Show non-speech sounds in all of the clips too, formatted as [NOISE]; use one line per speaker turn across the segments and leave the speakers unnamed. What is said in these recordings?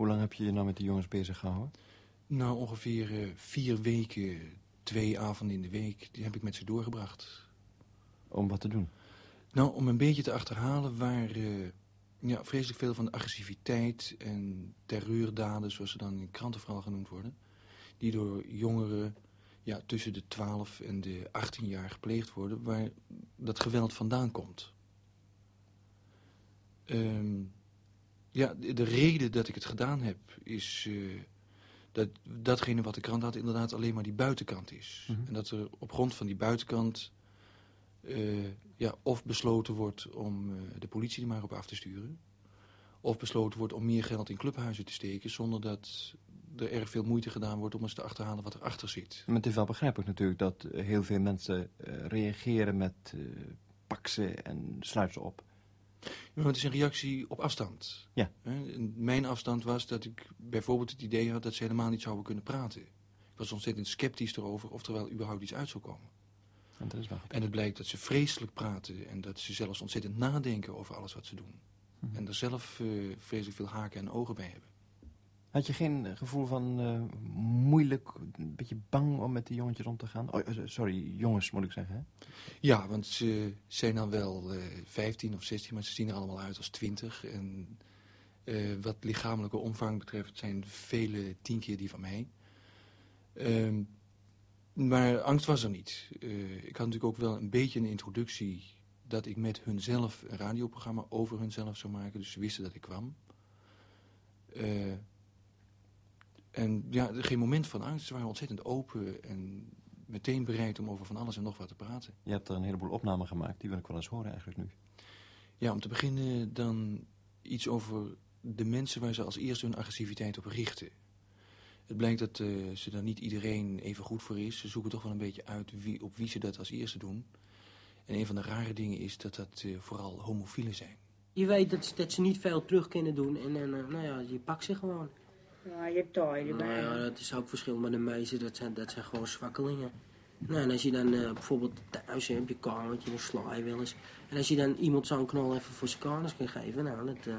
Hoe lang heb je je nou met die jongens bezig gehouden?
Nou, ongeveer eh, vier weken, twee avonden in de week, die heb ik met ze doorgebracht.
Om wat te doen?
Nou, om een beetje te achterhalen waar eh, ja, vreselijk veel van de agressiviteit en terreurdaden, zoals ze dan in kranten vooral genoemd worden, die door jongeren ja, tussen de 12 en de 18 jaar gepleegd worden, waar dat geweld vandaan komt. Ehm, ja, de, de reden dat ik het gedaan heb, is eh, dat datgene wat de krant had inderdaad alleen maar die buitenkant is.
Mhm.
En dat er op grond van die buitenkant eh, ja, of besloten wordt om eh, de politie er maar op af te sturen. Of besloten wordt om meer geld in clubhuizen te steken zonder dat er erg veel moeite gedaan wordt om eens te achterhalen wat erachter zit.
Maar het is wel begrijpelijk natuurlijk dat heel veel mensen reageren met pak ze en sluit ze op.
Ja, het is een reactie op afstand.
Ja.
Mijn afstand was dat ik bijvoorbeeld het idee had dat ze helemaal niet zouden kunnen praten. Ik was ontzettend sceptisch erover of er wel überhaupt iets uit zou komen.
En dat is wel.
En het blijkt dat ze vreselijk praten en dat ze zelfs ontzettend nadenken over alles wat ze doen.
Mhm.
En er zelf eh, vreselijk veel haken en ogen bij hebben.
Had je geen gevoel van eh, moeilijk, een beetje bang om met die jongetjes om te gaan? Oh, eh, sorry, jongens moet ik zeggen. Hè?
Ja, want ze zijn dan wel eh 15 of 16, maar ze zien er allemaal uit als 20. En wat lichamelijke omvang betreft zijn vele tien keer die van mij. Ehm, maar angst was er niet. Ik had natuurlijk ook wel een beetje een introductie dat ik met hunzelf een radioprogramma over hunzelf zou maken. Dus ze wisten dat ik kwam. En ja, geen moment van angst. Ze waren ontzettend open en meteen bereid om over van alles en nog wat te praten.
Je hebt er een heleboel opnamen gemaakt, die wil ik wel eens horen eigenlijk nu.
Ja, om te beginnen dan iets over de mensen waar ze als eerste hun agressiviteit op richten. Het blijkt dat eh, ze daar niet iedereen even goed voor is. Ze zoeken toch wel een beetje uit wie, op wie ze dat als eerste doen. En een van de rare dingen is dat dat eh, vooral homofielen zijn.
Je weet dat, ze- dat ze niet veel terug kunnen doen. En, en eh, nou ja, je pakt ze gewoon.
Ja, je hebt taai
Nou ja, dat is ook verschil met de meesten. Dat zijn, dat zijn gewoon zwakkelingen. Nou, en als je dan eh, bijvoorbeeld thuis hebt, je kamertje, dan sla je wel eens. En als je dan iemand zo'n knal even voor zijn kanus kan geven, nou, dat, eh,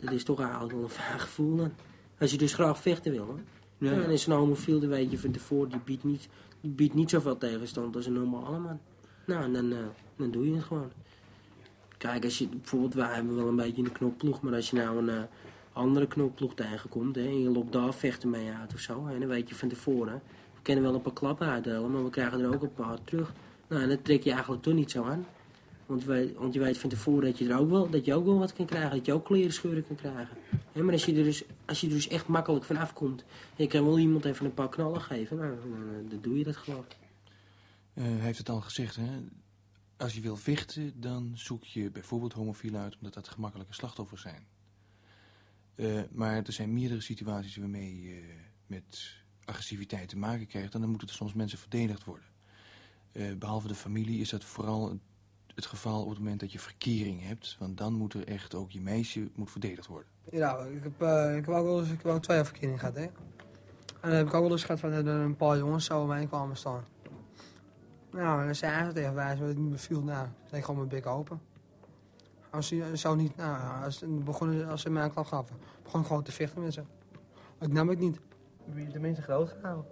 dat is toch eigenlijk wel een vaag gevoel dan. Als je dus graag vechten wil, hè. Ja, en is een homofiel, dan weet je van tevoren, die biedt niet, die biedt niet zoveel tegenstand als een normale man. Nou, en dan, eh, dan doe je het gewoon. Kijk, als je bijvoorbeeld, wij hebben wel een beetje een knopploeg, maar als je nou een eh, andere knopploeg tegenkomt, hè, en je lokt daar vechten mee uit of zo, hè, dan weet je van tevoren, we kunnen wel een paar klappen uitdelen, maar we krijgen er ook een paar terug. Nou, en dat trek je eigenlijk toch niet zo aan. Want, wij, want je weet van tevoren dat je er ook wel, dat je ook wel wat kan krijgen, dat je ook kleren scheuren kan krijgen. Hè, maar als je, er dus, als je er dus echt makkelijk vanaf komt, en je kan wel iemand even een paar knallen geven, nou, dan, dan doe je dat gewoon.
Eh, hij heeft het al gezegd, hè. Als je wil vechten, dan zoek je bijvoorbeeld homofielen uit... omdat dat gemakkelijke slachtoffers zijn. Eh, maar er zijn meerdere situaties waarmee je met agressiviteit te maken krijgt... en dan moeten er soms mensen verdedigd worden. Eh, behalve de familie is dat vooral het, geval op het moment dat je verkering hebt... want dan moet er echt ook je meisje moet verdedigd worden.
Ja, ik heb, eh, ik heb ook wel eens ik heb twee jaar verkering gehad, hè. En dan heb ik ook wel eens gehad van een paar jongens zo bij mij kwamen staan. Nou, dan zei ze tegen mij, als het niet beviel, nou, zei ik gewoon mijn bek open. Als ze zou niet, nou, als, ze begonnen, als ze mij een klap gaven, begon ik gewoon te vechten met ze. Ik nam het niet.
Heb je tenminste groot gehouden?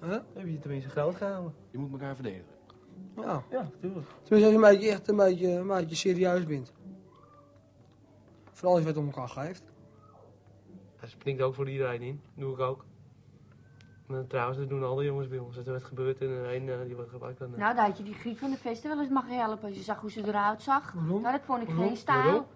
Huh?
Heb je tenminste groot gehouden?
Je moet elkaar verdedigen.
Ja.
Ja, natuurlijk.
Tenminste, als je een beetje, echt een beetje, een beetje serieus bent. Vooral als je wat om elkaar geeft.
Dat springt ook voor iedereen in. doe ik ook. Maar trouwens, dat doen alle jongens bij ons. Als er wat gebeurt en er een eh, die wordt gepakt, dan... eh,
Nou, daar had je die Griet van de Vesten wel eens mag helpen. Als je zag hoe ze eruit zag.
Waarom?
Nou, dat vond ik
Waarom?
geen stijl.
Waarom?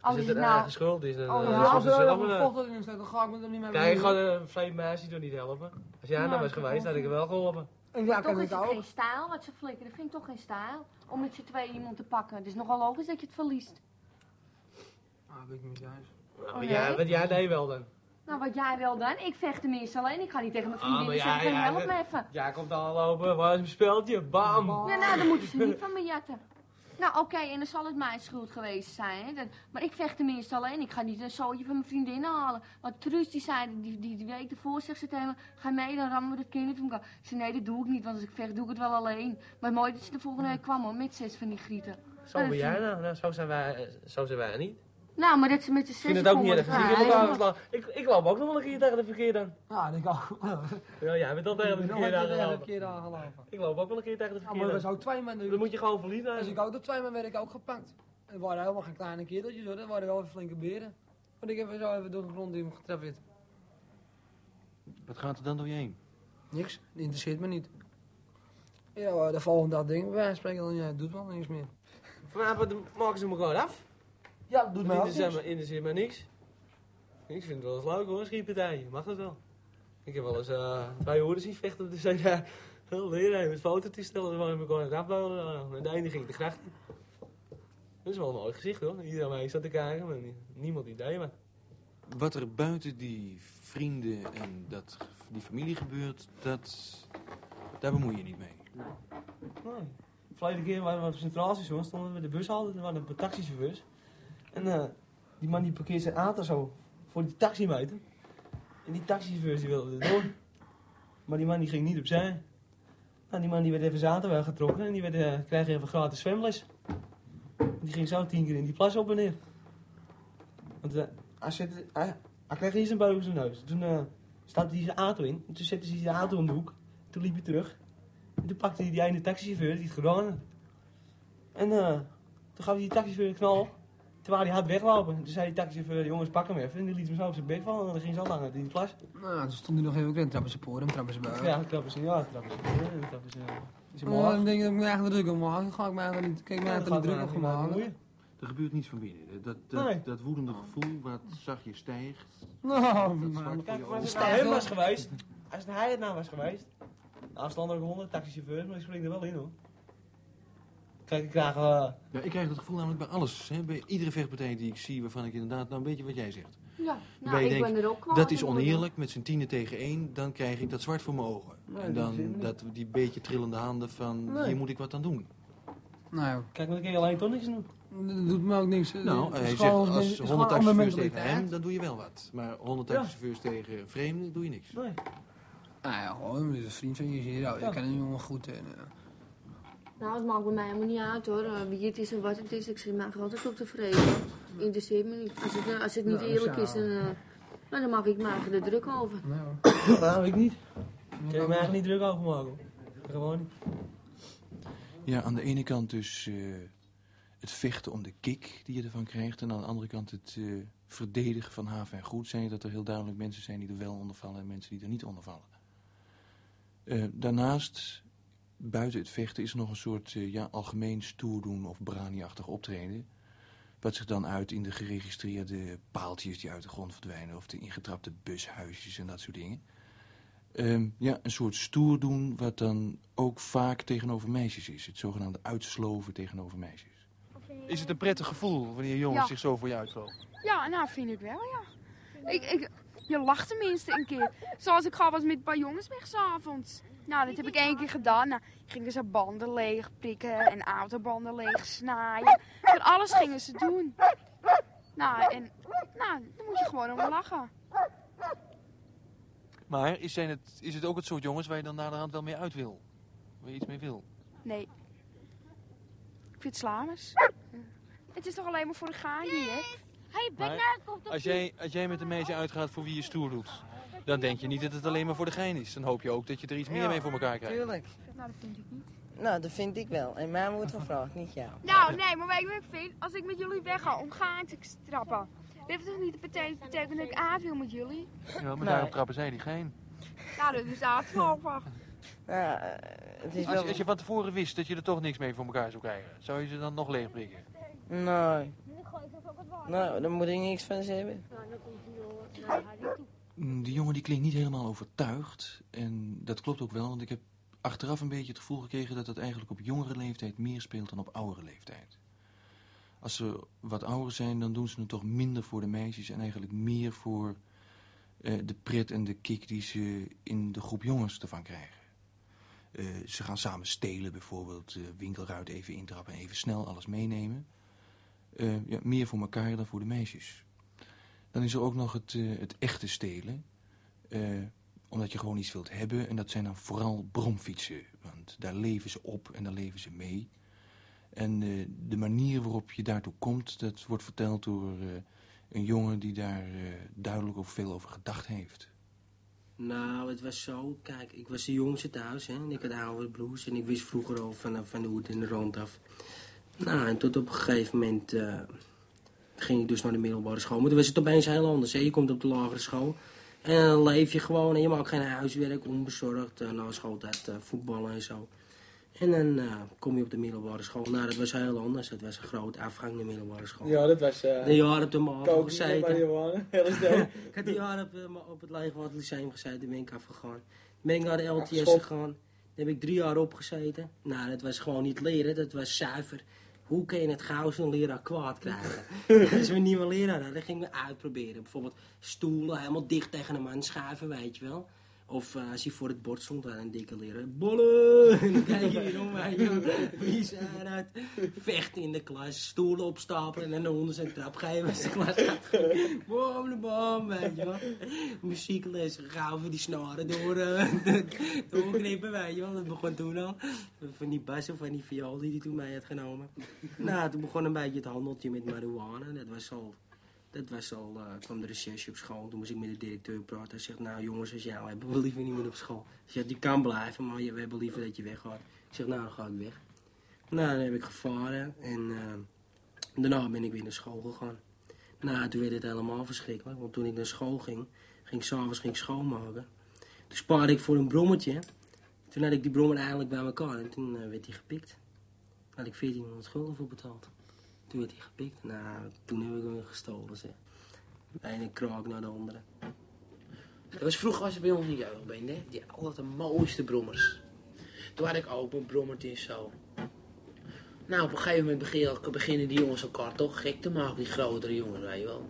Als het
een
nou...
eigen schuld is, dan
Oh, ja,
dan
als
is het
er
zelf
een staat, dan ga ik met hem niet meer
Kijk,
bemoeien.
gewoon een vreemd meisje doet niet helpen. Als jij
Nou,
nou was
dat
geweest, had ik er wel geholpen.
En ja,
toch
kan
is
ik
het
ook.
geen stijl wat ze flikken. Dat vind ik toch geen stijl. Om met z'n twee iemand te pakken. Het is nogal logisch dat je het verliest.
Ah, weet ik niet juist.
Nou,
Oh, nee?
wat jij deed wel dan.
Nou, wat jij wel dan. Ik vecht tenminste alleen. Ik ga niet tegen mijn
Ah,
vriendin
maar ja,
zeggen,
ja,
help me even.
Jij komt al lopen, waar is mijn speldje? Bam!
Ja, nou, dan moeten ze niet van me jatten. Nou, oké, en dan zal het mijn schuld geweest zijn. Hè. Dat- maar ik vecht tenminste alleen. Ik ga niet een zootje van mijn vriendin halen. Want Truus, die zei, die, die, die week ervoor zegt ze tegen me... Ga mee, dan rammen we dat kind elkaar. Ik zei, nee, dat doe ik niet, want als ik vecht, doe ik het wel alleen. Maar mooi dat ze de volgende week kwam, hoor, met zes van die grieten.
Zo ben jij nou. nou zo, zijn wij, eh, zo zijn wij niet.
Nou, maar dat ze met de
Ik vind
zes
het ook niet erg. Ik, ik, ik loop ook nog wel een keer tegen de verkeer dan.
Ja, dat kan ook.
Ja, jij bent al tegen de
Ik ben
verkeer
altijd een
aangelopen. Ik loop ook wel een keer tegen de
Ja,
verkeer
maar we
aan.
zijn twee man
Dan moet je gewoon verliefd
Als ik ook tot twee man werd ik ook gepakt. Het waren helemaal geen kleine kereltjes hoor, dat waren wel even flinke beren. Want ik heb zo even door de grond die hem getrapt werd.
Wat gaat er dan door je heen?
Niks, dat interesseert me niet. Ja, de volgende dag denk ik bij wijze van spreken dan, ja, doet wel niks meer.
Vanavond maken ze me gewoon af.
Ja, dat doet mij ook niks.
me, interesseert me niks. Ik vind het wel eens leuk hoor, schietpartijen. Mag dat wel. Ik heb wel eens eh twee hoorden zien vechten op de CDA. Heel leren met fototoestellen, ze waren elkaar aan het afbouwen. En de ene ging de gracht in. Dat is wel een mooi gezicht hoor. Iedereen mij zat te kijken, maar niemand idee maar.
Wat er buiten die vrienden en dat, die familie gebeurt, dat, daar bemoei je niet mee.
Nee. De vorige keer waren we op het Centraal Station, stonden we bij de bushalte, er waren een taxichauffeurs. En eh, die man die parkeert zijn auto zo voor die taximeter. En die taxichauffeurs die wilden er door. Maar die man die ging niet opzij. Nou, die man die werd even zijn auto weggetrokken en die werd, eh, kreeg even gratis zwemles. Die ging zo tien keer in die plas op en neer. Want eh, hij, zette, hij, hij kreeg eerst een beugel in zijn neus. Toen eh stapte hij zijn auto in. En toen zette hij zijn auto om de hoek. Toen liep hij terug. En toen pakte hij die ene taxichauffeur die het gedaan had. En toen gaf hij die taxichauffeur een knal. Terwijl hij hard weglopen. Toen zei die taxichauffeur, jongens pak hem even. En die liet hem zo op zijn bek vallen. En dan ging ze al lang uit in die plas.
Nou, toen stond hij nog even erin, trappen ze poren, trappen ze buiten.
Ja, trappen ze, ja, trappen ze. Ja, trappen een
Maar dan denk ik dat ik me eigen druk om maak. Dan ga ik me eigenlijk niet, kijk, me
Ja,
eigenlijk
dan
druk
het
op maken.
Er gebeurt niets van binnen. Dat, dat,
Nee.
dat woedende gevoel wat zachtjes stijgt.
Nou,
Dat
man.
Kijk,
je
als het nou hem was geweest. Als het hij het nou was geweest. Nou, er staan er ook honderd taxichauffeurs, maar ik spring er wel in hoor. Kijk, ik krijg. eh,
Ja, ik krijg dat gevoel namelijk bij alles. Hè? Bij iedere vechtpartij die ik zie, waarvan ik inderdaad, nou een beetje wat jij zegt.
Ja, nou, ik ben er ook kwaad
Dat is oneerlijk, met z'n tienen tegen één, dan krijg ik dat zwart voor mijn ogen.
Nee,
en dan
niet.
dat, die beetje trillende handen van,
Nee.
hier moet ik wat aan doen.
Nou,
kijk, maar kun je alleen toch niks doen.
dat doet me ook niks.
Nou, hij zegt als
is
100
gewoon een andere
taxichauffeurs tegen hem, dan doe je wel wat. Maar 100
Ja.
taxichauffeurs tegen vreemden, doe je niks.
Nee.
Nou ja, gewoon, een vriend van je, zie je, nou, je
Ja.
kent een jongen goed. En, eh,
Nou, het maakt bij mij helemaal niet uit hoor. Eh, Wie het is en wat het is, ik zit mij altijd op tevreden. Interesseert me niet. Als het, eh, als het niet
Nou,
eerlijk is, dan, eh, nou, dan maak ik me eigenlijk er druk over.
nou, [COUGHS]
Nou, ik niet. Ik kan er me eigenlijk niet druk over maken. Gewoon niet.
Ja, aan de ene kant dus eh, het vechten om de kick die je ervan krijgt. En aan de andere kant het eh, verdedigen van haven en goed. Zijn dat er heel duidelijk mensen zijn die er wel onder vallen en mensen die er niet onder vallen. Eh, daarnaast, buiten het vechten, is er nog een soort eh, ja, algemeen stoerdoen of brani-achtig optreden. Wat zich dan uit in de geregistreerde paaltjes die uit de grond verdwijnen. Of de ingetrapte bushuisjes en dat soort dingen. Ehm, ja, een soort stoer doen wat dan ook vaak tegenover meisjes is. Het zogenaamde uitsloven tegenover meisjes.
Is het een prettig gevoel wanneer jongens
Ja.
zich zo voor je uitsloven?
Ja, nou vind ik wel, ja. Ik, ik, je lacht tenminste een keer. Zoals ik ga was met een paar jongens weg s'avonds. Nou, dat heb ik één keer gedaan. Nou, gingen ze banden leeg prikken en autobanden leeg snijden. Van alles gingen ze doen. Nou, en nou, dan moet je gewoon om lachen.
Maar is, zijn het, is het ook het soort jongens waar je dan naderhand wel mee uit wil? Waar je iets mee wil?
Nee. Ik vind het slamers. Het is toch alleen maar voor de gaai hier?
Hey,
Maar als jij, als jij met een meisje uitgaat voor wie je stoer doet, dan denk je niet dat het alleen maar voor de gein is. Dan hoop je ook dat je er iets meer
Ja,
mee voor elkaar krijgt.
Tuurlijk.
Nou, dat vind ik niet.
Nou, dat vind ik wel. En mij wordt gevraagd, niet jou.
Nou, nee, maar weet je wat ik vind? Als ik met jullie wegga om gaan te trappen. Dat heeft toch niet de betekenen betekenen dat ik aan wil met jullie?
Ja, maar
Nee.
daarom trappen zij die gein.
Nou, dat is afgelopen.
Nou, het is
Als,
wel...
je- als je van tevoren wist dat je er toch niks mee voor elkaar zou krijgen, zou je ze dan nog leeg prikken?
Nee. Nou, daar moet ik niks van ze hebben.
Mm, Die jongen die klinkt niet helemaal overtuigd. En dat klopt ook wel, want ik heb achteraf een beetje het gevoel gekregen dat dat eigenlijk op jongere leeftijd meer speelt dan op oudere leeftijd. Als ze wat ouder zijn, dan doen ze het toch minder voor de meisjes en eigenlijk meer voor eh, de pret en de kick die ze in de groep jongens ervan krijgen. Eh, ze gaan samen stelen bijvoorbeeld, eh winkelruit even intrappen en even snel alles meenemen. Ja, meer voor elkaar dan voor de meisjes. Dan is er ook nog het, eh, het echte stelen. Eh, omdat je gewoon iets wilt hebben. En dat zijn dan vooral bromfietsen. Want daar leven ze op en daar leven ze mee. En eh, de manier waarop je daartoe komt, dat wordt verteld door een jongen die daar duidelijk ook veel over gedacht heeft.
Nou, het was zo. Kijk, ik was de jongste thuis, hè. En ik had oudere broers. En ik wist vroeger al van, van de hoed en de rond af. Nou, en tot op een gegeven moment ging ik dus naar de middelbare school. Maar toen was het opeens heel anders, hè. Je komt op de lagere school. En dan leef je gewoon en je maakt geen huiswerk, onbezorgd. Uh, na schooltijd uh, voetballen en zo. En dan uh, kom je op de middelbare school. Nou, dat was heel anders. Dat was een grote afgang, de middelbare school.
Ja, dat was... Uh, [LAUGHS]
de jaren op de MAVO gezeten. Ik had die jaren op, op het Legerwaard Lyceum gezeten. Toen ben ik afgegaan. Dan ben ik naar de LTS gegaan. Daar heb ik drie jaar opgezeten. Nou, dat was gewoon niet leren. Dat was zuiver. Hoe kun je het gauw zo'n leraar kwaad krijgen? [LAUGHS] We een nieuwe leraar hadden, gingen we uitproberen. Bijvoorbeeld stoelen helemaal dicht tegen een man schuiven, weet je wel. Of uh, als hij voor het bord stond, aan leraar. Bollen! [LAUGHS] En dan kijk je om, je Wie is eruit? Vechten in de klas, stoelen opstapelen en dan onder zijn trap geven als de klas gaat. Bom, de bom, weet je wel. Muziekles, voor die snaren door, uh, [LAUGHS] doorknippen, weet je wel. Dat begon toen al. Van die bas of van die viool die hij toen mee had genomen. Nou, toen begon een beetje het handeltje met marihuana. Dat was al... Dat was al, uh, kwam de recherche op school. Toen moest ik met de directeur praten. Hij zegt, nou jongens, als jou hebben we liever niet meer op school. Hij zegt, je kan blijven, maar we hebben liever dat je weggaat. Ik zeg, nou dan ga ik weg. Nou, dan heb ik gevaren en uh, daarna ben ik weer naar school gegaan. Nou, toen werd het helemaal verschrikkelijk. Want toen ik naar school ging, ging ik s'avonds schoonmaken. Toen spaarde ik voor een brommetje. Toen had ik die brommer eigenlijk bij elkaar en toen uh, werd hij gepikt. Daar had ik 1400 gulden voor betaald. Toen werd hij gepikt. Nou, toen heb ik hem gestolen, zeg. Ene kraak naar de andere.
Dat was vroeger als ik bij ons in de jeugd ben, hè. Die altijd de mooiste brommers. Toen had ik ook een brommertje en zo. Nou, op een gegeven moment begin, beginnen die jongens elkaar toch gek te maken, die grotere jongens, weet je wel.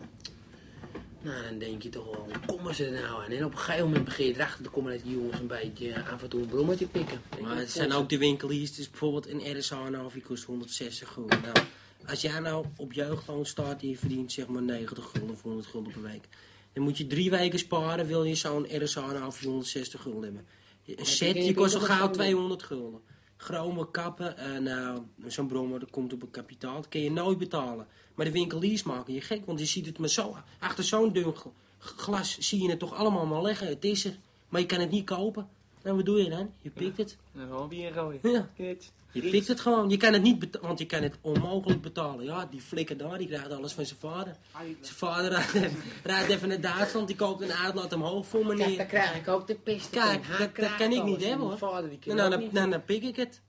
Nou, dan denk je toch wel, hoe komen ze er nou aan? En op een gegeven moment begin je erachter te komen dat die jongens een beetje af en toe een brommetje pikken.
Maar het zijn ook de winkeliers, dus bijvoorbeeld een RSA die kost 160 gulden. Nou, als jij nou op jeugdloon staat en je verdient zeg maar 90 gulden of 100 gulden per week. Dan moet je drie weken sparen, wil je zo'n RSA nou voor 160 gulden hebben. Een set, je kost al gauw 200 gulden. Chrome kappen, en nou, zo'n brommer, dat komt op een kapitaal, dat kun je nooit betalen. Maar de winkeliers maken je gek, want je ziet het maar zo, achter zo'n dun glas zie je het toch allemaal maar leggen. Het is er, maar je kan het niet kopen. Nou, wat doe je dan? Je pikt het.
Dan gewoon weer gooien.
Ja. Je pikt het gewoon. Je kan het niet betalen, want je kan het onmogelijk betalen. Ja, die flikker daar, die krijgt alles van zijn vader. Zijn vader rijdt even, rijdt even naar Duitsland, die koopt een uitlaat omhoog voor meneer.
Kijk, dan krijg ik ook de pest.
Kijk, dat, dat kan ik niet hebben hoor.
Vader, die
nou, dan, dan, dan pik ik het.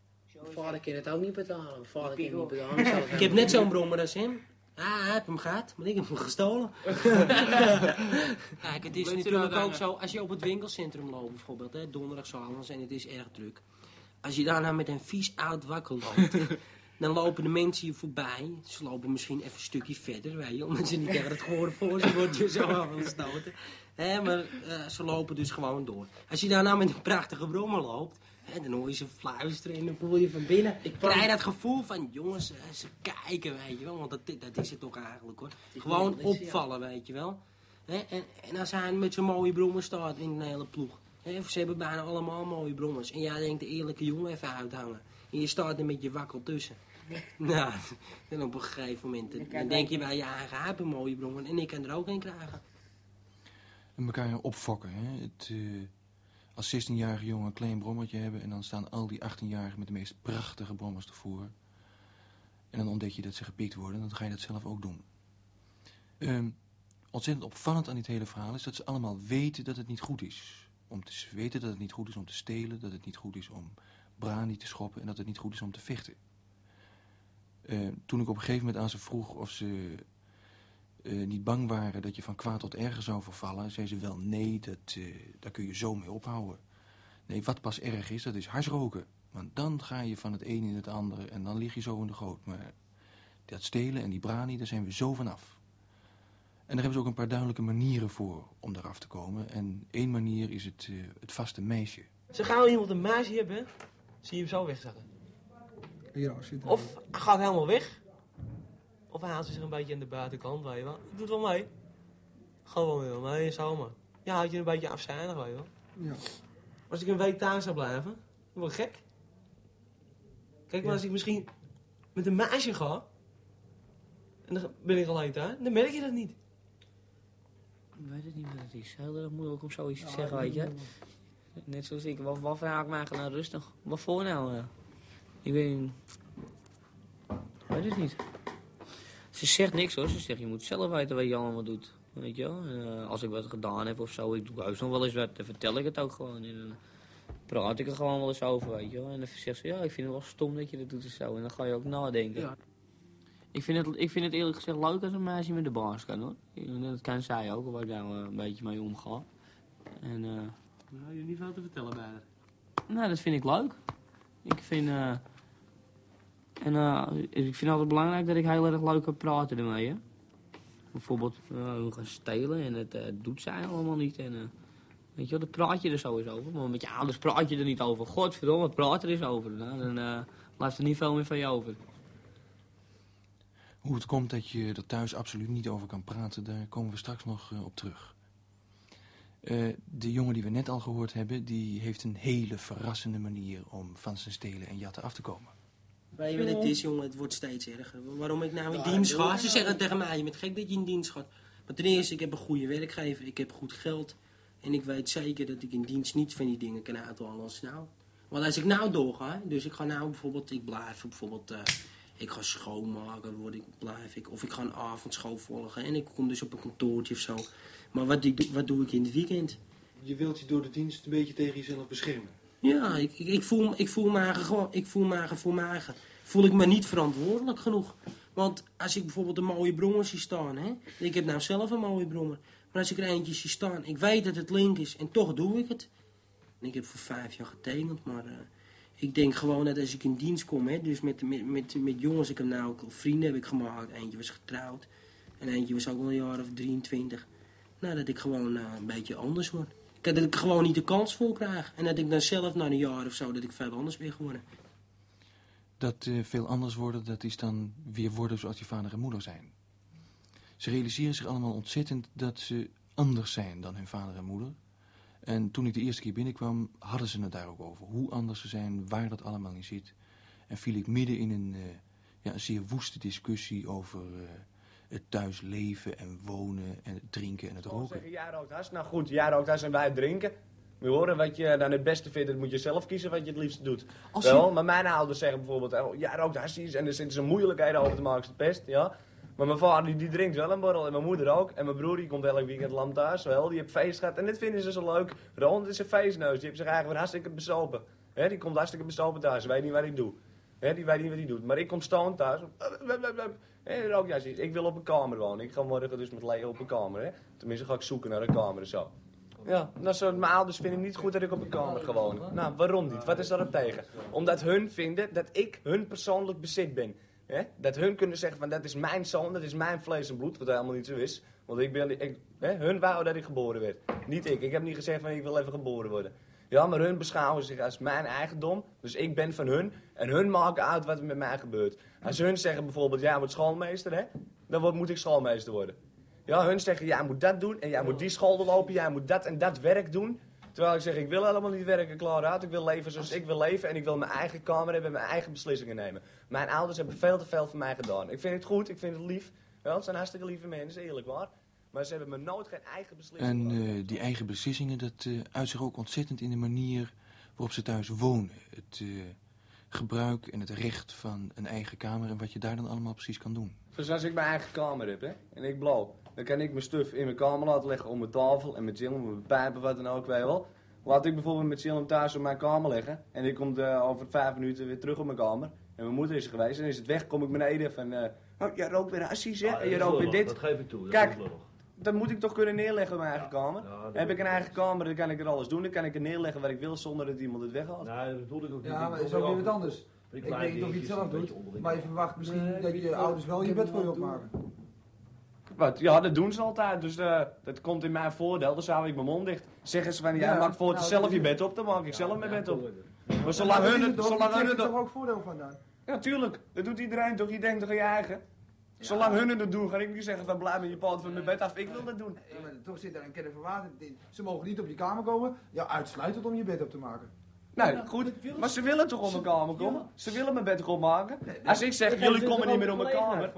Mijn vader kan het ook niet betalen. Mijn vader kan het niet betalen.
ik heb net zo'n brommer als hem. Ah, hij heeft hem gehad, maar ik heb hem gestolen. [LAUGHS] Kijk, het is natuurlijk ook zo, als je op het winkelcentrum loopt bijvoorbeeld, hè, donderdagavond en het is erg druk. Als je daarna met een vies oud wakkel loopt, [LAUGHS] dan lopen de mensen je voorbij. Ze lopen misschien even een stukje verder, weet je, omdat ze niet tegen het gehoor voor ze wordt je zo [LAUGHS] afgestoten. Hè, maar uh, ze lopen dus gewoon door. Als je daarna met een prachtige brommer loopt, hè, dan hoor je ze fluisteren en dan voel je van binnen. Ik krijg dat gevoel van, jongens, uh, ze kijken, weet je wel, want dat, dat is het toch eigenlijk hoor. Gewoon opvallen, weet je wel. Hè, en, en als hij met zo'n mooie brommer staat in een hele ploeg. Ze hebben bijna allemaal mooie brommers. En jij denkt de eerlijke jongen even uithangen. En je staat er met je wakkel tussen. [LAUGHS] nou, en op een gegeven moment dan denk je bij je eigen heb een mooie brommer. En ik kan er ook een krijgen.
En elkaar opfokken. Hè? Het, uh, als 16-jarige jongen een klein brommertje hebben... en dan staan al die 18-jarigen met de meest prachtige brommers ervoor. En dan ontdek je dat ze gepikt worden. Dan ga je dat zelf ook doen. Um, ontzettend opvallend aan dit hele verhaal is dat ze allemaal weten dat het niet goed is om te weten dat het niet goed is om te stelen, dat het niet goed is om brani te schoppen en dat het niet goed is om te vechten. Uh, toen ik op een gegeven moment aan ze vroeg of ze uh, niet bang waren dat je van kwaad tot erger zou vervallen, zei ze wel nee, dat, uh, daar kun je zo mee ophouden. Nee, wat pas erg is, dat is harsroken. Want dan ga je van het een in het andere en dan lig je zo in de goot. Maar dat stelen en die brani, daar zijn we zo vanaf. En daar hebben ze ook een paar duidelijke manieren voor om eraf te komen. En één manier is het, uh, het vaste meisje.
Ze gaan iemand een meisje hebben, zie je hem zo wegzakken.
Ja.
Of gaat helemaal weg. Of hij haalt zich een beetje aan de buitenkant, weet je wel. Doet wel mee. Gewoon wel mee, zomaar. Ja, houd je een beetje afzijdig, weet je wel.
Ja.
Als ik een week thuis zou blijven, dan word ik gek. Kijk, maar
Ja.
als ik misschien met een meisje ga, en dan ben ik alleen thuis, dan merk je dat niet.
Ik weet het niet wat het is. Heel erg moeilijk om zoiets te zeggen, weet je. Net zoals ik. Wat, wat haak ik me eigenlijk nou rustig? Wat voor nou? eh? Ik weet, ik weet het niet. Ze zegt niks hoor. Ze zegt je moet zelf weten wat je allemaal doet. Weet je wel? En, eh, als ik wat gedaan heb of zo, ik doe juist nog wel eens wat, dan vertel ik het ook gewoon. En dan praat ik er gewoon wel eens over, weet je wel. En dan zegt ze, ja, ik vind het wel stom dat je dat doet en zo. En dan ga je ook nadenken. Ik vind, het, ik vind het eerlijk gezegd leuk als een meisje met de baas kan hoor. En Dat kan zij ook, waar ik daar een beetje mee omga. En, eh,
Nou, je niet veel te vertellen bij haar.
nou, dat vind ik leuk. Ik vind, eh, en eh, ik vind het altijd belangrijk dat ik heel erg leuk kan praten ermee. Bijvoorbeeld, eh, we gaan stelen en dat eh, doet zij allemaal niet. En, weet je wel, daar praat je er sowieso over. Maar met je ouders praat je er niet over. Godverdomme, praat er eens over. Nou, dan blijft er niet veel meer van je over.
Hoe het komt dat je er thuis absoluut niet over kan praten, daar komen we straks nog op terug. De jongen die we net al gehoord hebben, die heeft een hele verrassende manier om van zijn stelen en jatten af te komen.
Je het is, jongen? Het wordt steeds erger. Waarom ik nou in dienst ga? Ze zeggen tegen mij, je bent gek dat je in dienst gaat. Maar ten eerste, ik heb een goede werkgever, ik heb goed geld. En ik weet zeker dat ik in dienst niet van die dingen kan uithalen als nou. Want als ik nou doorga, dus ik ga nou bijvoorbeeld, ik blijf bijvoorbeeld, eh, ik ga schoonmaken, word ik, blijf ik. Of ik ga een avondschool volgen en ik kom dus op een kantoortje of zo. Maar wat, ik, wat doe ik in het weekend?
Je wilt je door de dienst een beetje tegen jezelf beschermen.
Ja, ik, ik, voel, ik voel me gewoon, ik voel me voor eigen. Voel ik me niet verantwoordelijk genoeg. Want als ik bijvoorbeeld een mooie brommer zie staan, hè. Ik heb nou zelf een mooie brommer. Maar als ik er eentje zie staan, ik weet dat het link is en toch doe ik het. En ik heb voor vijf jaar getekend, maar eh, ik denk gewoon dat als ik in dienst kom, hè, dus met, met, met, met jongens, ik heb nou ook vrienden heb ik gemaakt. Eentje was getrouwd en eentje was ook wel een jaar of 23. Nou, dat ik gewoon eh, een beetje anders word. Dat ik gewoon niet de kans voor krijg. En dat ik dan zelf na een jaar of zo, dat ik veel anders ben geworden.
Dat eh, veel anders worden, dat is dan weer worden zoals je vader en moeder zijn. Ze realiseren zich allemaal ontzettend dat ze anders zijn dan hun vader en moeder. En toen ik de eerste keer binnenkwam, hadden ze het daar ook over. Hoe anders ze zijn, waar dat allemaal in zit. En viel ik midden in een, eh, ja, een zeer woeste discussie over eh, het thuis leven en wonen en het drinken en het roken.
zeggen, jij rookt. Nou goed, jij rookt has en wij drinken. We horen wat je dan het beste vindt, dat moet je zelf kiezen wat je het liefst doet.
Als je-
Wel, maar mijn ouders zeggen bijvoorbeeld, oh, jij rookt en er zitten ze moeilijkheden over te maken, is het best, ja. Maar mijn vader die, die drinkt wel een borrel en mijn moeder ook. En mijn broer die komt elk weekend lam thuis, wel. Die heeft feest gehad en dit vinden ze zo leuk. Ron, is een feestneus, die heeft zich eigenlijk hartstikke besopen. Hè, die komt hartstikke besopen thuis, weet niet wat ik doe. Die weet niet wat hij doet. Maar ik kom stoned thuis. Rook jij zoiets. Ik wil op een kamer wonen. Ik ga morgen dus met Leo op een kamer. Tenminste ga ik zoeken naar een kamer en zo. Ja, nou, zo, mijn ouders vinden niet goed dat ik op een kamer ga wonen. Nou, waarom niet? Wat is daarop tegen? Omdat hun vinden dat ik hun persoonlijk bezit ben. Dat hun kunnen zeggen van dat is mijn zoon, dat is mijn vlees en bloed, wat helemaal niet zo is. Want ik ben, ik, hun wou dat ik geboren werd. Niet ik. Ik heb niet gezegd van ik wil even geboren worden. Ja, maar hun beschouwen zich als mijn eigendom. Dus ik ben van hun. En hun maken uit wat er met mij gebeurt. Als hun zeggen bijvoorbeeld, jij wordt schoolmeester, hè? Dan word, moet ik schoolmeester worden. Ja, hun zeggen, jij moet dat doen en jij moet die school lopen, jij moet dat en dat werk doen. Terwijl ik zeg, ik wil helemaal niet werken, klaar uit. Ik wil leven zoals ik wil leven en ik wil mijn eigen kamer hebben en mijn eigen beslissingen nemen. Mijn ouders hebben veel te veel voor mij gedaan. Ik vind het goed, ik vind het lief. Wel, het zijn hartstikke lieve mensen, eerlijk waar. Maar ze hebben me nooit geen eigen beslissingen
En eh, die eigen beslissingen, dat eh uit zich ook ontzettend in de manier waarop ze thuis wonen. Het eh, gebruik en het recht van een eigen kamer en wat je daar dan allemaal precies kan doen.
Dus als ik mijn eigen kamer heb hè, en ik blauw, dan kan ik mijn stuf in mijn kamer laten leggen op mijn tafel en mijn chill, mijn pijpen, wat dan ook, weet je wel. Laat ik bijvoorbeeld met chill thuis op mijn kamer leggen en ik kom eh, over vijf minuten weer terug op mijn kamer. En mijn moeder is er geweest en is het weg, kom ik beneden van, eh oh, jij rookt weer hassies hè,
Ah,
en je rookt weer dit.
Dat geef ik toe. Dat
Kijk. Dat moet ik toch kunnen neerleggen in mijn eigen kamer.
dat
heb ik een eigen kamer, dan kan ik er alles doen, dan kan ik er neerleggen waar ik wil zonder dat iemand het weghaalt.
Nee, dat bedoel ik ook niet.
Ja, maar is ook weer wat anders. Ik niet of je het zelf doet, maar je verwacht misschien dat je ouders wel je bed voor je opmaken.
Wat? Ja, dat doen ze altijd. Dus eh, dat komt in mijn voordeel. Dan hou ik mijn mond dicht. Zeggen ze van, ja,
Ja,
maak voor
nou,
zelf
dat
je bed op, dan maak ik zelf mijn bed op. Maar
Maar
zolang hun het... Zolang hun
er toch ook voordeel van dan?
ja, tuurlijk. Dat doet iedereen toch? Je denkt toch aan je eigen? Zolang hun het doen, ga ik niet zeggen van blijf met je poot van mijn bed af. Ik wil dat doen.
Ja, maar toch zit er een kennis van water in. Ze mogen niet op je kamer komen, ja, uitsluitend om je bed op te maken.
Nee, goed. Maar ze willen toch om mijn kamer komen? Ze willen mijn bed opmaken? Als ik zeg, jullie komen niet meer om mijn kamer.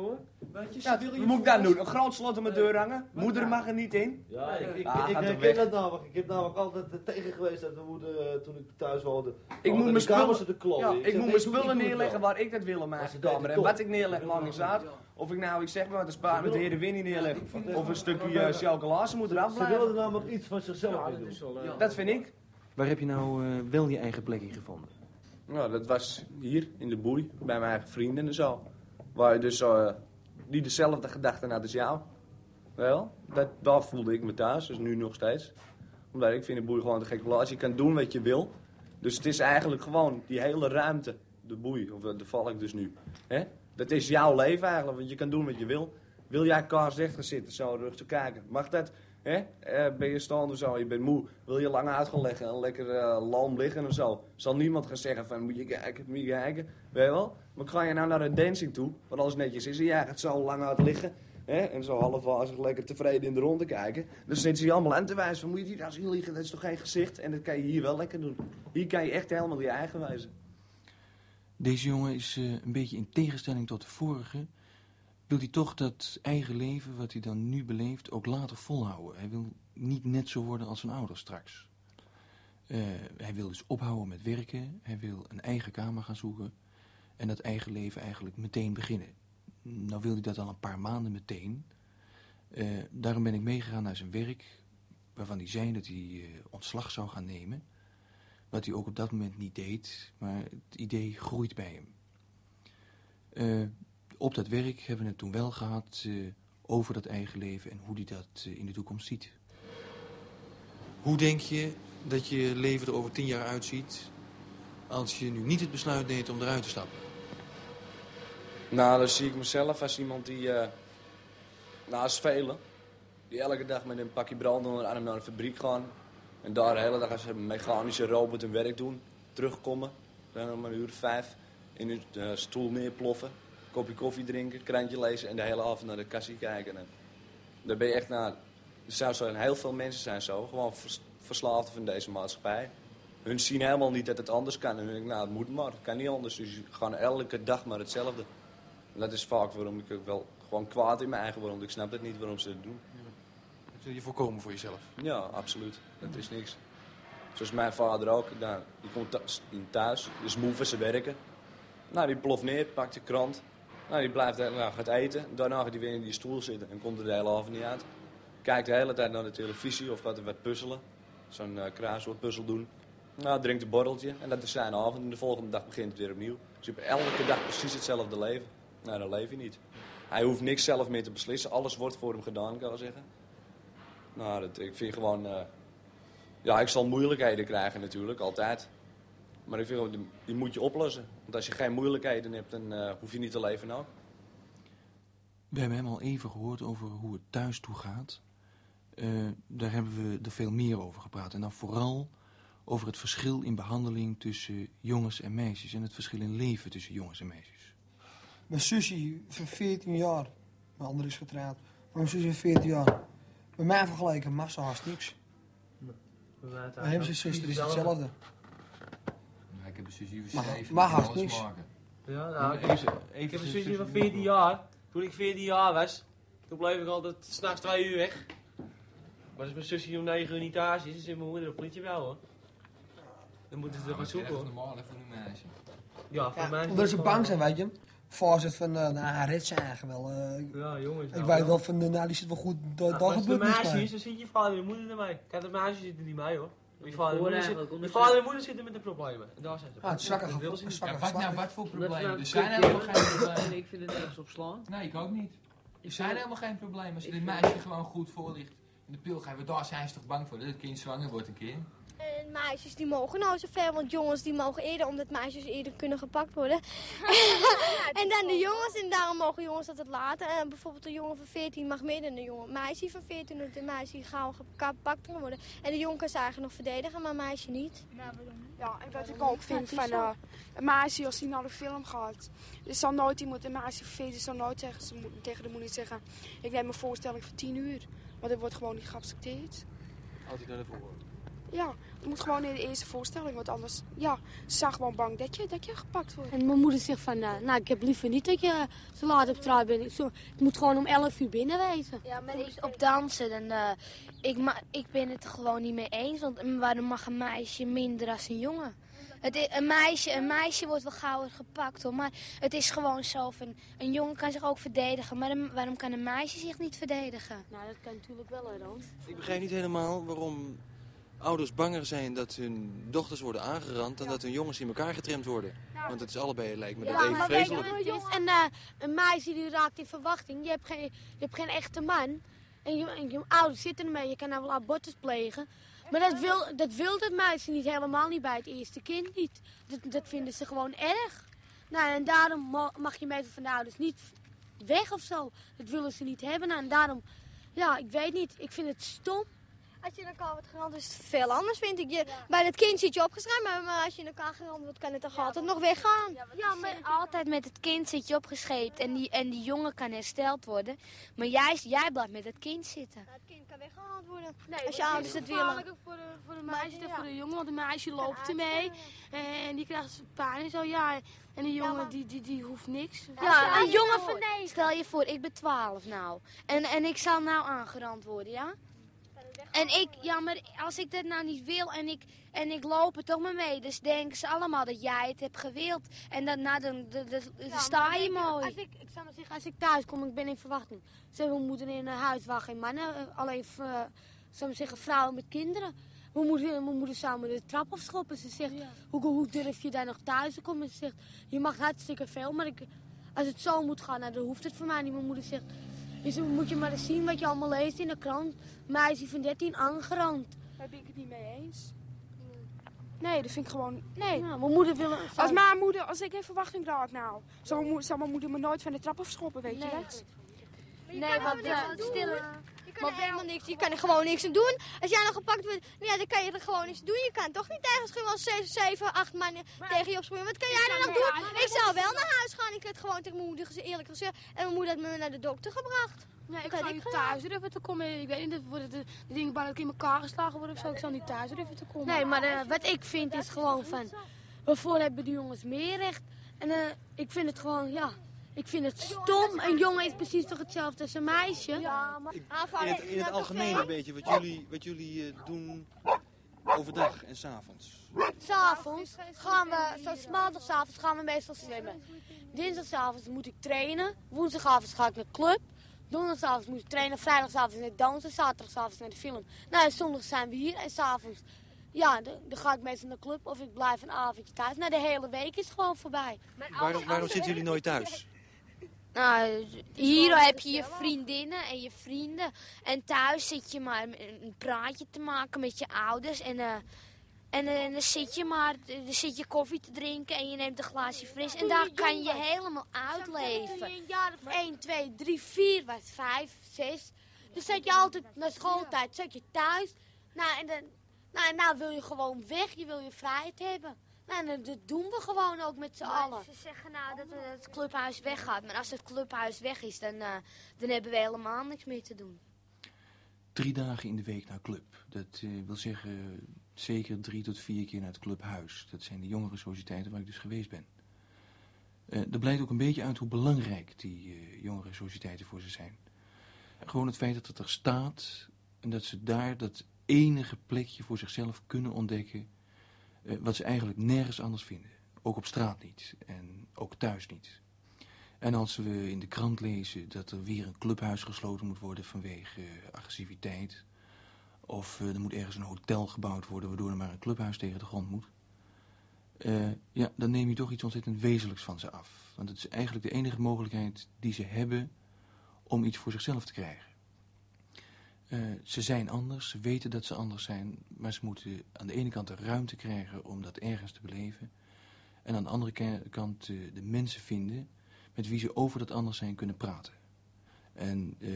Ja, wat moet ik dan doen? Een groot slot om mijn deur hangen? Moeder mag er niet in?
Ja, ik, ik,
Ah,
ik
weg.
dat namelijk. Ik heb namelijk altijd eh, tegen geweest dat mijn moeder, eh, toen ik thuis woonde...
Ik moet mijn
spullen
ja, ik moet mijn
ik
spullen neerleggen waar ik dat wil in mijn kamer. En wat ik neerleg niet uit. Of ik nou, ik zeg maar, de spaar met de heer de Winnie neerleg. Of een stukje eh, chocola, ze moet eraf
Ze willen
blijven.
er namelijk iets van zichzelf in doen.
Dat vind ik.
Waar heb je nou eh, wel je eigen plek in gevonden?
Nou, dat was hier in de boei, bij mijn eigen vrienden en zo. Waar je dus eh, die dezelfde gedachten had als jou. Wel, dat, daar voelde ik me thuis, dus nu nog steeds. Omdat ik vind de boei gewoon een gekke plaats. Je kan doen wat je wil. Dus het is eigenlijk gewoon die hele ruimte, de boei, of de valk dus nu. Hè? Dat is jouw leven eigenlijk, want je kan doen wat je wil. Wil jij kaarsrecht gaan zitten, zo rug te kijken? Mag dat? Hè? Eh, ben je staande zo, je bent moe, wil je lang uit gaan leggen en lekker eh lam liggen of zo? Zal niemand gaan zeggen van, moet je kijken, moet je kijken, weet je wel? Maar ga je nou naar een dancing toe, wat alles netjes is, en jij gaat zo lang uit liggen, hè? En zo halfwazig lekker tevreden in de ronde kijken. Dan zitten ze je allemaal aan te wijzen van, moet je hier nou zien liggen, dat is toch geen gezicht? En dat kan je hier wel lekker doen. Hier kan je echt helemaal je eigen wijzen.
Deze jongen is eh, een beetje in tegenstelling tot de vorige. Wil hij toch dat eigen leven, wat hij dan nu beleeft, ook later volhouden. Hij wil niet net zo worden als zijn ouders straks. Eh, hij wil dus ophouden met werken. Hij wil een eigen kamer gaan zoeken. En dat eigen leven eigenlijk meteen beginnen. Nou wil hij dat al een paar maanden meteen. Eh, daarom ben ik meegegaan naar zijn werk. Waarvan hij zei dat hij eh, ontslag zou gaan nemen. Wat hij ook op dat moment niet deed. Maar het idee groeit bij hem. Op dat werk hebben we het toen wel gehad eh, over dat eigen leven en hoe hij dat eh, in de toekomst ziet. Hoe denk je dat je leven er over tien jaar uitziet als je nu niet het besluit neemt om eruit te stappen?
Nou, dan zie ik mezelf als iemand die, eh naast velen, die elke dag met een pakje brand onder de arm naar de fabriek gaan. En daar de hele dag als een mechanische robot hun werk doen. Terugkomen, dan om een uur of vijf, in hun stoel neerploffen. Kopje koffie drinken, krantje lezen en de hele avond naar de kassie kijken. En daar ben je echt naar... Er zo heel veel mensen zijn zo, gewoon vers- verslaafden van deze maatschappij. Hun zien helemaal niet dat het anders kan. En hun denken, nou, het moet maar, het kan niet anders. Dus ze gaan elke dag maar hetzelfde. En dat is vaak waarom ik ook wel gewoon kwaad in mijn eigen word. Ik snap het niet waarom ze het doen.
Dat wil je voorkomen voor jezelf?
Ja, absoluut. Dat is niks. Zoals mijn vader ook. Nou, die komt thuis, die thuis, dus moe van zijn werken. Nou, die ploft neer, pakt de krant. Nou, die blijft hele dag gaat eten. Daarna gaat hij weer in die stoel zitten en komt er de hele avond niet uit. Kijkt de hele tijd naar de televisie of gaat er wat puzzelen. Zo'n uh, kruiswoordpuzzel doen. Nou, drinkt een borreltje en dat is zijn avond. En de volgende dag begint het weer opnieuw. Dus je hebt elke dag precies hetzelfde leven. Nou, dan leef je niet. Hij hoeft niks zelf meer te beslissen. Alles wordt voor hem gedaan, kan ik zeggen. Nou, dat, ik vind gewoon... eh, ja, ik zal moeilijkheden krijgen natuurlijk, altijd. Maar ik vind die, die moet je oplossen. Want als je geen moeilijkheden hebt, dan eh, hoef je niet te leven ook.
We hebben hem al even gehoord over hoe het thuis toe gaat. Eh, daar hebben we er veel meer over gepraat. En dan vooral over het verschil in behandeling tussen jongens en meisjes. En het verschil in leven tussen jongens en meisjes.
Mijn zusje van 14 jaar. Mijn andere is getrouwd. Maar mijn zusje van 14 jaar. Bij mij vergeleken mag ze haast niks. Bij hem zijn zuster is hetzelfde.
Ik heb een zusje van
Maar-
7.
maar
die kan
haast
alles
niks.
maken.
Ja, nou, ik,
Even-
ik heb een zusje van
zusje
14 jaar. Toen ik 14 jaar was, toen bleef ik altijd s'nachts 2 uur weg. Maar als mijn zusje om 9 uur niet thuis is, dan zit mijn moeder op politiebureau hoor. Dan moeten ze er gaan zoeken hoor.
normaal hè, voor een meisje.
Ja, voor mij is
Omdat ze bang zijn, weet je. Voorzet van, eh nou, redt zijn eigen wel. eh.
Ja, jongens.
ik
nou,
weet
ja.
wel van, nou, die zit wel goed, daar
Ja, als het
gebeurt
een
niks
meisje is, dan zit je vader en je moeder ermee. Kijk, de meisjes zitten niet mee hoor. Je vader en moeder zitten,
omdat
je
ze-
vader en moeder zitten met de problemen. En daar zijn ze.
Ah, het zakken
Ja, wat nou, wat voor problemen?
nou
Er zijn helemaal geen [LAUGHS] problemen.
En ik vind het ergens op slaan.
Nee, ik ook niet. Er zijn helemaal geen problemen. Als
Ik
dit meisje gewoon goed voor ligt in de pil geven, daar zijn ze toch bang voor dat het kind zwanger wordt een keer.
Meisjes die mogen nou zo ver, want jongens die mogen eerder, omdat meisjes eerder kunnen gepakt worden. [LAUGHS] [LAUGHS] en dan de jongens, en daarom mogen jongens dat het later. En bijvoorbeeld een jongen van 14 mag meer dan een jongen. meisje van 14 en een meisje gauw gepakt kan worden. En de jongen kan ze eigenlijk nog verdedigen, maar een meisje niet.
Ja, en wat ik ook vind van eh, een meisje als die naar de film gaat. Er zal nooit iemand, een meisje van 14 zal nooit tegen, ze tegen de moeder zeggen... Ik neem een voorstelling voor 10 uur. Want dat wordt gewoon niet geaccepteerd.
Altijd naar de.
Ja, je moet gewoon in de eerste voorstelling, want anders, ja, ze zijn gewoon bang dat je, dat je gepakt wordt.
En mijn moeder zegt van, nou, nou, ik heb liever niet dat je zo laat op straat bent. Ik, zo, ik moet gewoon om 11 uur binnen wezen.
Ja, maar ik, op dansen, dan, eh, ik, ma ik ben het er gewoon niet mee eens. Want waarom mag een meisje minder dan een jongen? Het een, meisje, een meisje wordt wel gauw gepakt hoor, maar het is gewoon zo van... Een jongen kan zich ook verdedigen, maar een- waarom kan een meisje zich niet verdedigen?
Nou, dat kan natuurlijk wel, hè, Roos.
Ik begrijp niet helemaal waarom ouders banger zijn dat hun dochters worden aangerand... dan dat hun jongens in elkaar getremd worden. Want het is allebei, lijkt me, dat even vreselijk.
En, eh, een meisje die raakt in verwachting. Je hebt geen, je hebt geen echte man. En je, en je ouders zitten ermee. Je kan nou wel abortus plegen. Maar dat wil, dat wil dat meisje niet helemaal niet bij het eerste kind niet. Dat, dat vinden ze gewoon erg. Nou, en daarom mag je meestal van de ouders niet weg of zo. Dat willen ze niet hebben. Nou, en daarom, ja, ik weet niet. Ik vind het stom.
Als je in elkaar wordt gerand is het veel anders, vind ik. Je, bij dat kind zit je opgeschreven, maar, maar als je in elkaar gerand wordt, kan het toch altijd nog weggaan.
Ja, maar altijd met het kind zit je opgescheept en die, en die jongen kan hersteld worden. Maar jij, jij blijft met het kind zitten.
Het kind kan weggehaald worden.
Nee,
als je
dat
ouders
is
het willen.
gevaarlijker voor de, voor de meisje dan voor de jongen. Want de meisje loopt ermee. En die krijgt pijn en zo, ja. En de jongen, die, die, die hoeft niks.
Ja, een jongen van nee. Stel je voor, ik ben 12 nou. En, en ik zal nou aangerand worden, ja? En ik, ja, maar als ik dat nou niet wil en ik, en ik loop er toch maar mee, dus denken ze allemaal dat jij het hebt gewild. En dan, nou, dan, dan, dan, dan
Ja,
sta je mooi.
Als ik, ik zou maar zeggen, als ik thuis kom, ik ben in verwachting. Ze hebben mijn moeder in een huis waar geen mannen, eh, alleen eh, zou zeggen, vrouwen met kinderen. Mijn moeder, mijn moeder zou me de trap afschoppen. Ze zegt, hoe, hoe durf je daar nog thuis te komen? Ze zegt, je mag hartstikke veel, maar ik, als het zo moet gaan, nou, dan hoeft het voor mij niet. Mijn moeder zegt, dus dan moet je maar eens zien wat je allemaal leest in de krant. Meisje van 13 aangerand.
Daar ben ik het niet mee eens. Nee, dat vind ik gewoon... Nee.
Ja, mijn moeder wil...
Als mijn moeder, als ik in verwachting raak nou, zou, mijn zou mijn moeder me nooit van de trap afschoppen, weet je dat?
Nee,
want, eh,
stil. Je kan er helemaal niks, je kan er gewoon niks aan doen. Als jij nog gepakt wordt, nou ja, dan kan je er gewoon niks aan doen. Je kan toch niet tegen misschien wel 7, 7 8 mannen tegen je opspringen. Wat kan jij dan nog doen? Ik zou wel naar huis gaan. Ik heb het gewoon tegen mijn moeder eerlijk gezegd. En mijn moeder had me naar de dokter gebracht.
Nee, ik zou
had
niet thuis durven te komen. Ik weet niet, dat worden de, de dingen bijna ook in elkaar geslagen worden of zo. Ik zou niet thuis durven te komen. Nee, maar eh, wat ik vind is gewoon van... Waarvoor hebben die jongens meer recht? En eh, ik vind het gewoon, ja... Ik vind het stom. Een jongen is precies toch hetzelfde als een meisje? Ja, maar...
In het, in het algemeen een beetje wat jullie, wat jullie eh, doen overdag en s'avonds.
S'avonds gaan we, zoals maandagavond gaan we meestal zwemmen. Dinsdagavond moet ik trainen. Woensdagavond ga ik naar de club. Donderdagavond moet ik trainen. Vrijdagavond naar dansen. Zaterdagavond naar de film. Nou, en zondag zijn we hier. En s'avonds, ja, dan, dan ga ik meestal naar de club. Of ik blijf een avondje thuis. Nou, de hele week is gewoon voorbij.
Waarom, waarom zitten jullie nooit thuis?
Nou, hier heb je je vriendinnen en je vrienden. En thuis zit je maar een praatje te maken met je ouders. En, eh, en, dan zit je maar dan zit je koffie te drinken en je neemt een glaasje fris. En daar kan je helemaal uitleven.
Toen je een jaar of 1, 2, 3, 4 was, 5, 6. Dan zat je altijd naar schooltijd, zat je thuis. Nou, en dan, nou, nou wil je gewoon weg, je wil je vrijheid hebben. Nou, en dat- dat doen we gewoon ook met z'n allen.
Ze zeggen nou dat eh, het clubhuis weggaat. Maar als het clubhuis weg is, dan, eh, dan hebben we helemaal niks meer te doen.
Drie dagen in de week naar club. Dat eh, wil zeggen zeker drie tot vier keer naar het clubhuis. Dat zijn de jongere sociëteiten waar ik dus geweest ben. Eh er blijkt ook een beetje uit hoe belangrijk die eh, jongere sociëteiten voor ze zijn. Gewoon het feit dat het er staat en dat ze daar dat enige plekje voor zichzelf kunnen ontdekken eh, wat ze eigenlijk nergens anders vinden. Ook op straat niet en ook thuis niet. En als we in de krant lezen dat er weer een clubhuis gesloten moet worden vanwege eh, agressiviteit. Of eh, er moet ergens een hotel gebouwd worden waardoor er maar een clubhuis tegen de grond moet. eh, ja, dan neem je toch iets ontzettend wezenlijks van ze af. Want het is eigenlijk de enige mogelijkheid die ze hebben om iets voor zichzelf te krijgen. Eh, ze zijn anders, ze weten dat ze anders zijn, maar ze moeten aan de ene kant de ruimte krijgen om dat ergens te beleven. En aan de andere kant eh, de mensen vinden met wie ze over dat anders zijn kunnen praten. En eh,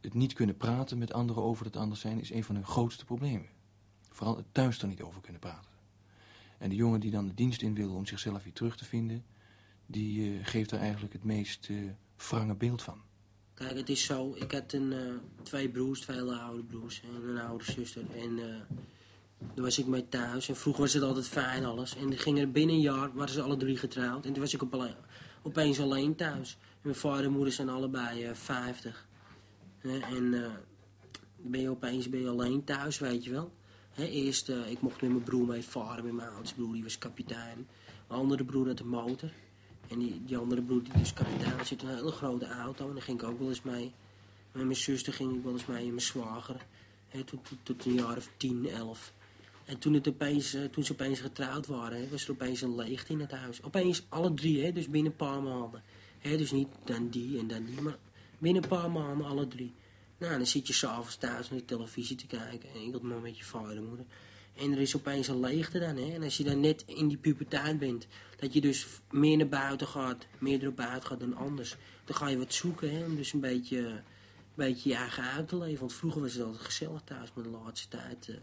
het niet kunnen praten met anderen over dat anders zijn is een van hun grootste problemen. Vooral het thuis er niet over kunnen praten. En de jongen die dan de dienst in wil om zichzelf weer terug te vinden, die geeft er eigenlijk het meest wrange beeld van.
Kijk, het is zo. Ik had een, eh, twee broers, twee hele oude broers en een oude zuster. En eh, Daar was ik mee thuis. En vroeger was het altijd fijn alles. En dan ging er binnen een jaar, waren ze alle drie getrouwd. En toen was ik opeens alleen thuis. Mijn vader en moeder zijn allebei eh 50. Hè, en eh, dan ben je opeens ben je alleen thuis, weet je wel. Hè, eerst, eh, ik mocht met mijn broer mee varen, met mijn oudste broer, die was kapitein. Mijn andere broer had een motor. En die, andere broer, die dus kapitein had een hele grote auto. En daar ging ik ook wel eens mee. Met mijn zuster ging ik wel eens mee en mijn zwager. Hè, tot, een jaar of 10, 11. En toen, het opeens, eh, toen ze opeens getrouwd waren, was er opeens een leegte in het huis. Opeens alle drie, hè, dus binnen een paar maanden. Hè, dus niet dan die en dan die, maar binnen een paar maanden alle drie. Nou, dan zit je s'avonds thuis naar de televisie te kijken. En ik maar met je vader en moeder. En er is opeens een leegte dan, hè. En als je dan net in die puberteit bent, dat je dus meer naar buiten gaat, meer erop uit gaat dan anders. Dan ga je wat zoeken, hè, om dus een beetje, een beetje je eigen uit te leven. Want vroeger was het altijd gezellig thuis, maar de laatste tijd... eh,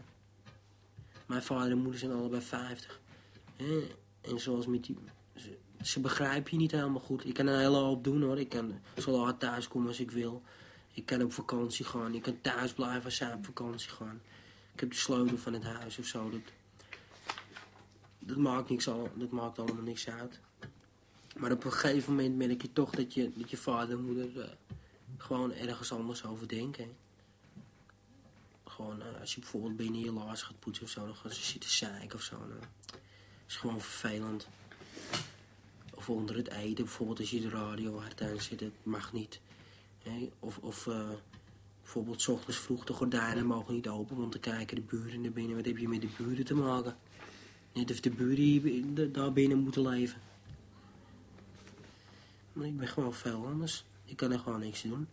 mijn vader en moeder zijn allebei 50. Hè? En zoals met die... Ze, ze begrijpen je niet helemaal goed. Ik kan een hele hoop doen hoor. Ik kan zo laat thuis komen als ik wil. Ik kan op vakantie gaan. Ik kan thuis blijven als zij op vakantie gaan. Ik heb de sleutel van het huis of zo. Dat, dat, maakt, niks al, dat maakt allemaal niks uit. Maar op een gegeven moment merk je toch dat je, dat je vader en moeder eh, gewoon ergens anders over denken. Gewoon, eh, als je bijvoorbeeld binnen je laars gaat poetsen of zo, dan gaan ze zitten zeiken of zo. Dat is gewoon vervelend. Of onder het eten, bijvoorbeeld als je de radio hard aan zit, dat mag niet. Hè? Of, of eh, bijvoorbeeld 's ochtends vroeg, de gordijnen mogen niet open, want dan kijken de buren naar binnen. Wat heb je met de buren te maken? Net of de buren hier, da- daar binnen moeten leven. Maar ik ben gewoon veel anders. Ik kan er gewoon niks doen.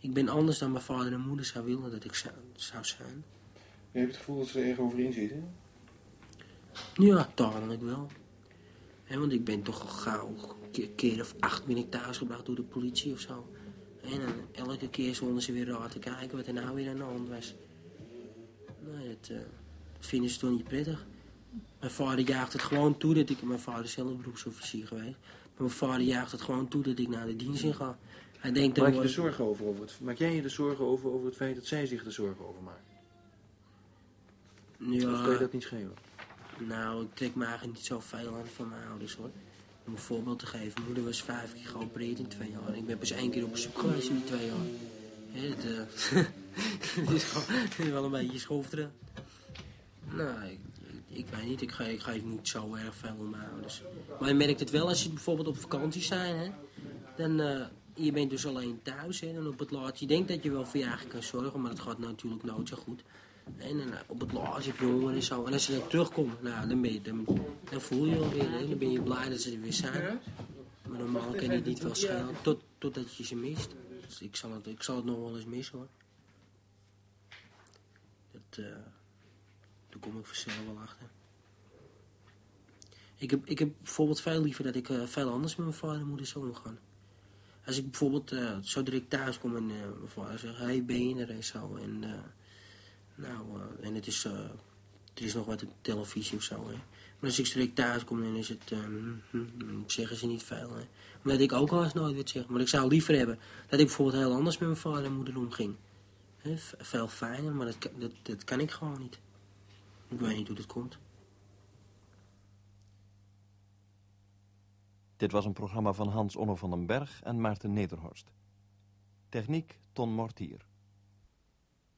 Ik ben anders dan mijn vader en moeder zou willen dat ik zou, zou zijn.
Je hebt het gevoel dat ze er erg over inzitten?
Ja, tamelijk wel. Want ik ben toch al gauw een keer, keer of acht ben ik thuisgebracht door de politie of zo. En dan elke keer stonden ze weer raar te kijken wat er nou weer aan de hand was. Dat eh, vinden ze toch niet prettig. Mijn vader jaagt het gewoon toe dat ik... Mijn vader is zelf beroepsofficier geweest. Maar mijn vader jaagt het gewoon toe dat ik naar de dienst in ga. Hij denkt
Maak je er
wordt-
zorgen over, over het, maak jij je er zorgen over, over het feit dat zij zich er zorgen over maken?
Ja.
Of kan je dat niet schelen?
Nou, ik trek me eigenlijk niet zo veel aan van mijn ouders hoor. Om een voorbeeld te geven. Mijn moeder was vijf keer geopereerd in twee jaar. Ik ben pas één keer op bezoek geweest in die twee jaar. Het, eh, [LAUGHS] is wel een beetje schofteren. Nou, ik, ik, weet niet. Ik, ge, ik geef niet zo erg veel om mijn ouders. Maar je merkt het wel als je bijvoorbeeld op vakantie zijn. Hè, dan, eh, je bent dus alleen thuis. Hè, dan op het laatst. Je denkt dat je wel voor je eigen kan zorgen. Maar het gaat natuurlijk nooit zo goed. En op het laatst heb je en zo. En als ze dan terugkomt, nou, dan, ben je, dan, voel je wel weer. Hè? Dan ben je blij dat ze er weer zijn. Maar normaal kan je niet veel schelen. Tot, totdat je ze mist. Dus ik zal het, ik zal het nog wel eens missen hoor. Dat, daar kom ik vanzelf wel achter. Ik heb, ik heb bijvoorbeeld veel liever dat ik eh, veel anders met mijn vader en moeder zou omgaan. Als ik bijvoorbeeld eh, zo direct thuis kom en eh, mijn vader zegt, hey, ben je er en zo. En, nou, eh, en het is, eh, er is nog wat op televisie of zo. Hè. Maar als ik direct thuis kom, dan is het, eh, hm, hm, zeggen ze niet veel. Hè. Ik ook al eens nooit wat zeg. Maar ik zou liever hebben dat ik bijvoorbeeld heel anders met mijn vader en moeder omging. Hè, veel fijner, maar dat, dat, dat kan ik gewoon niet. Ik weet niet hoe dat komt.
Dit was een programma van Hans Onno van den Berg en Maarten Nederhorst. Techniek Ton Mortier.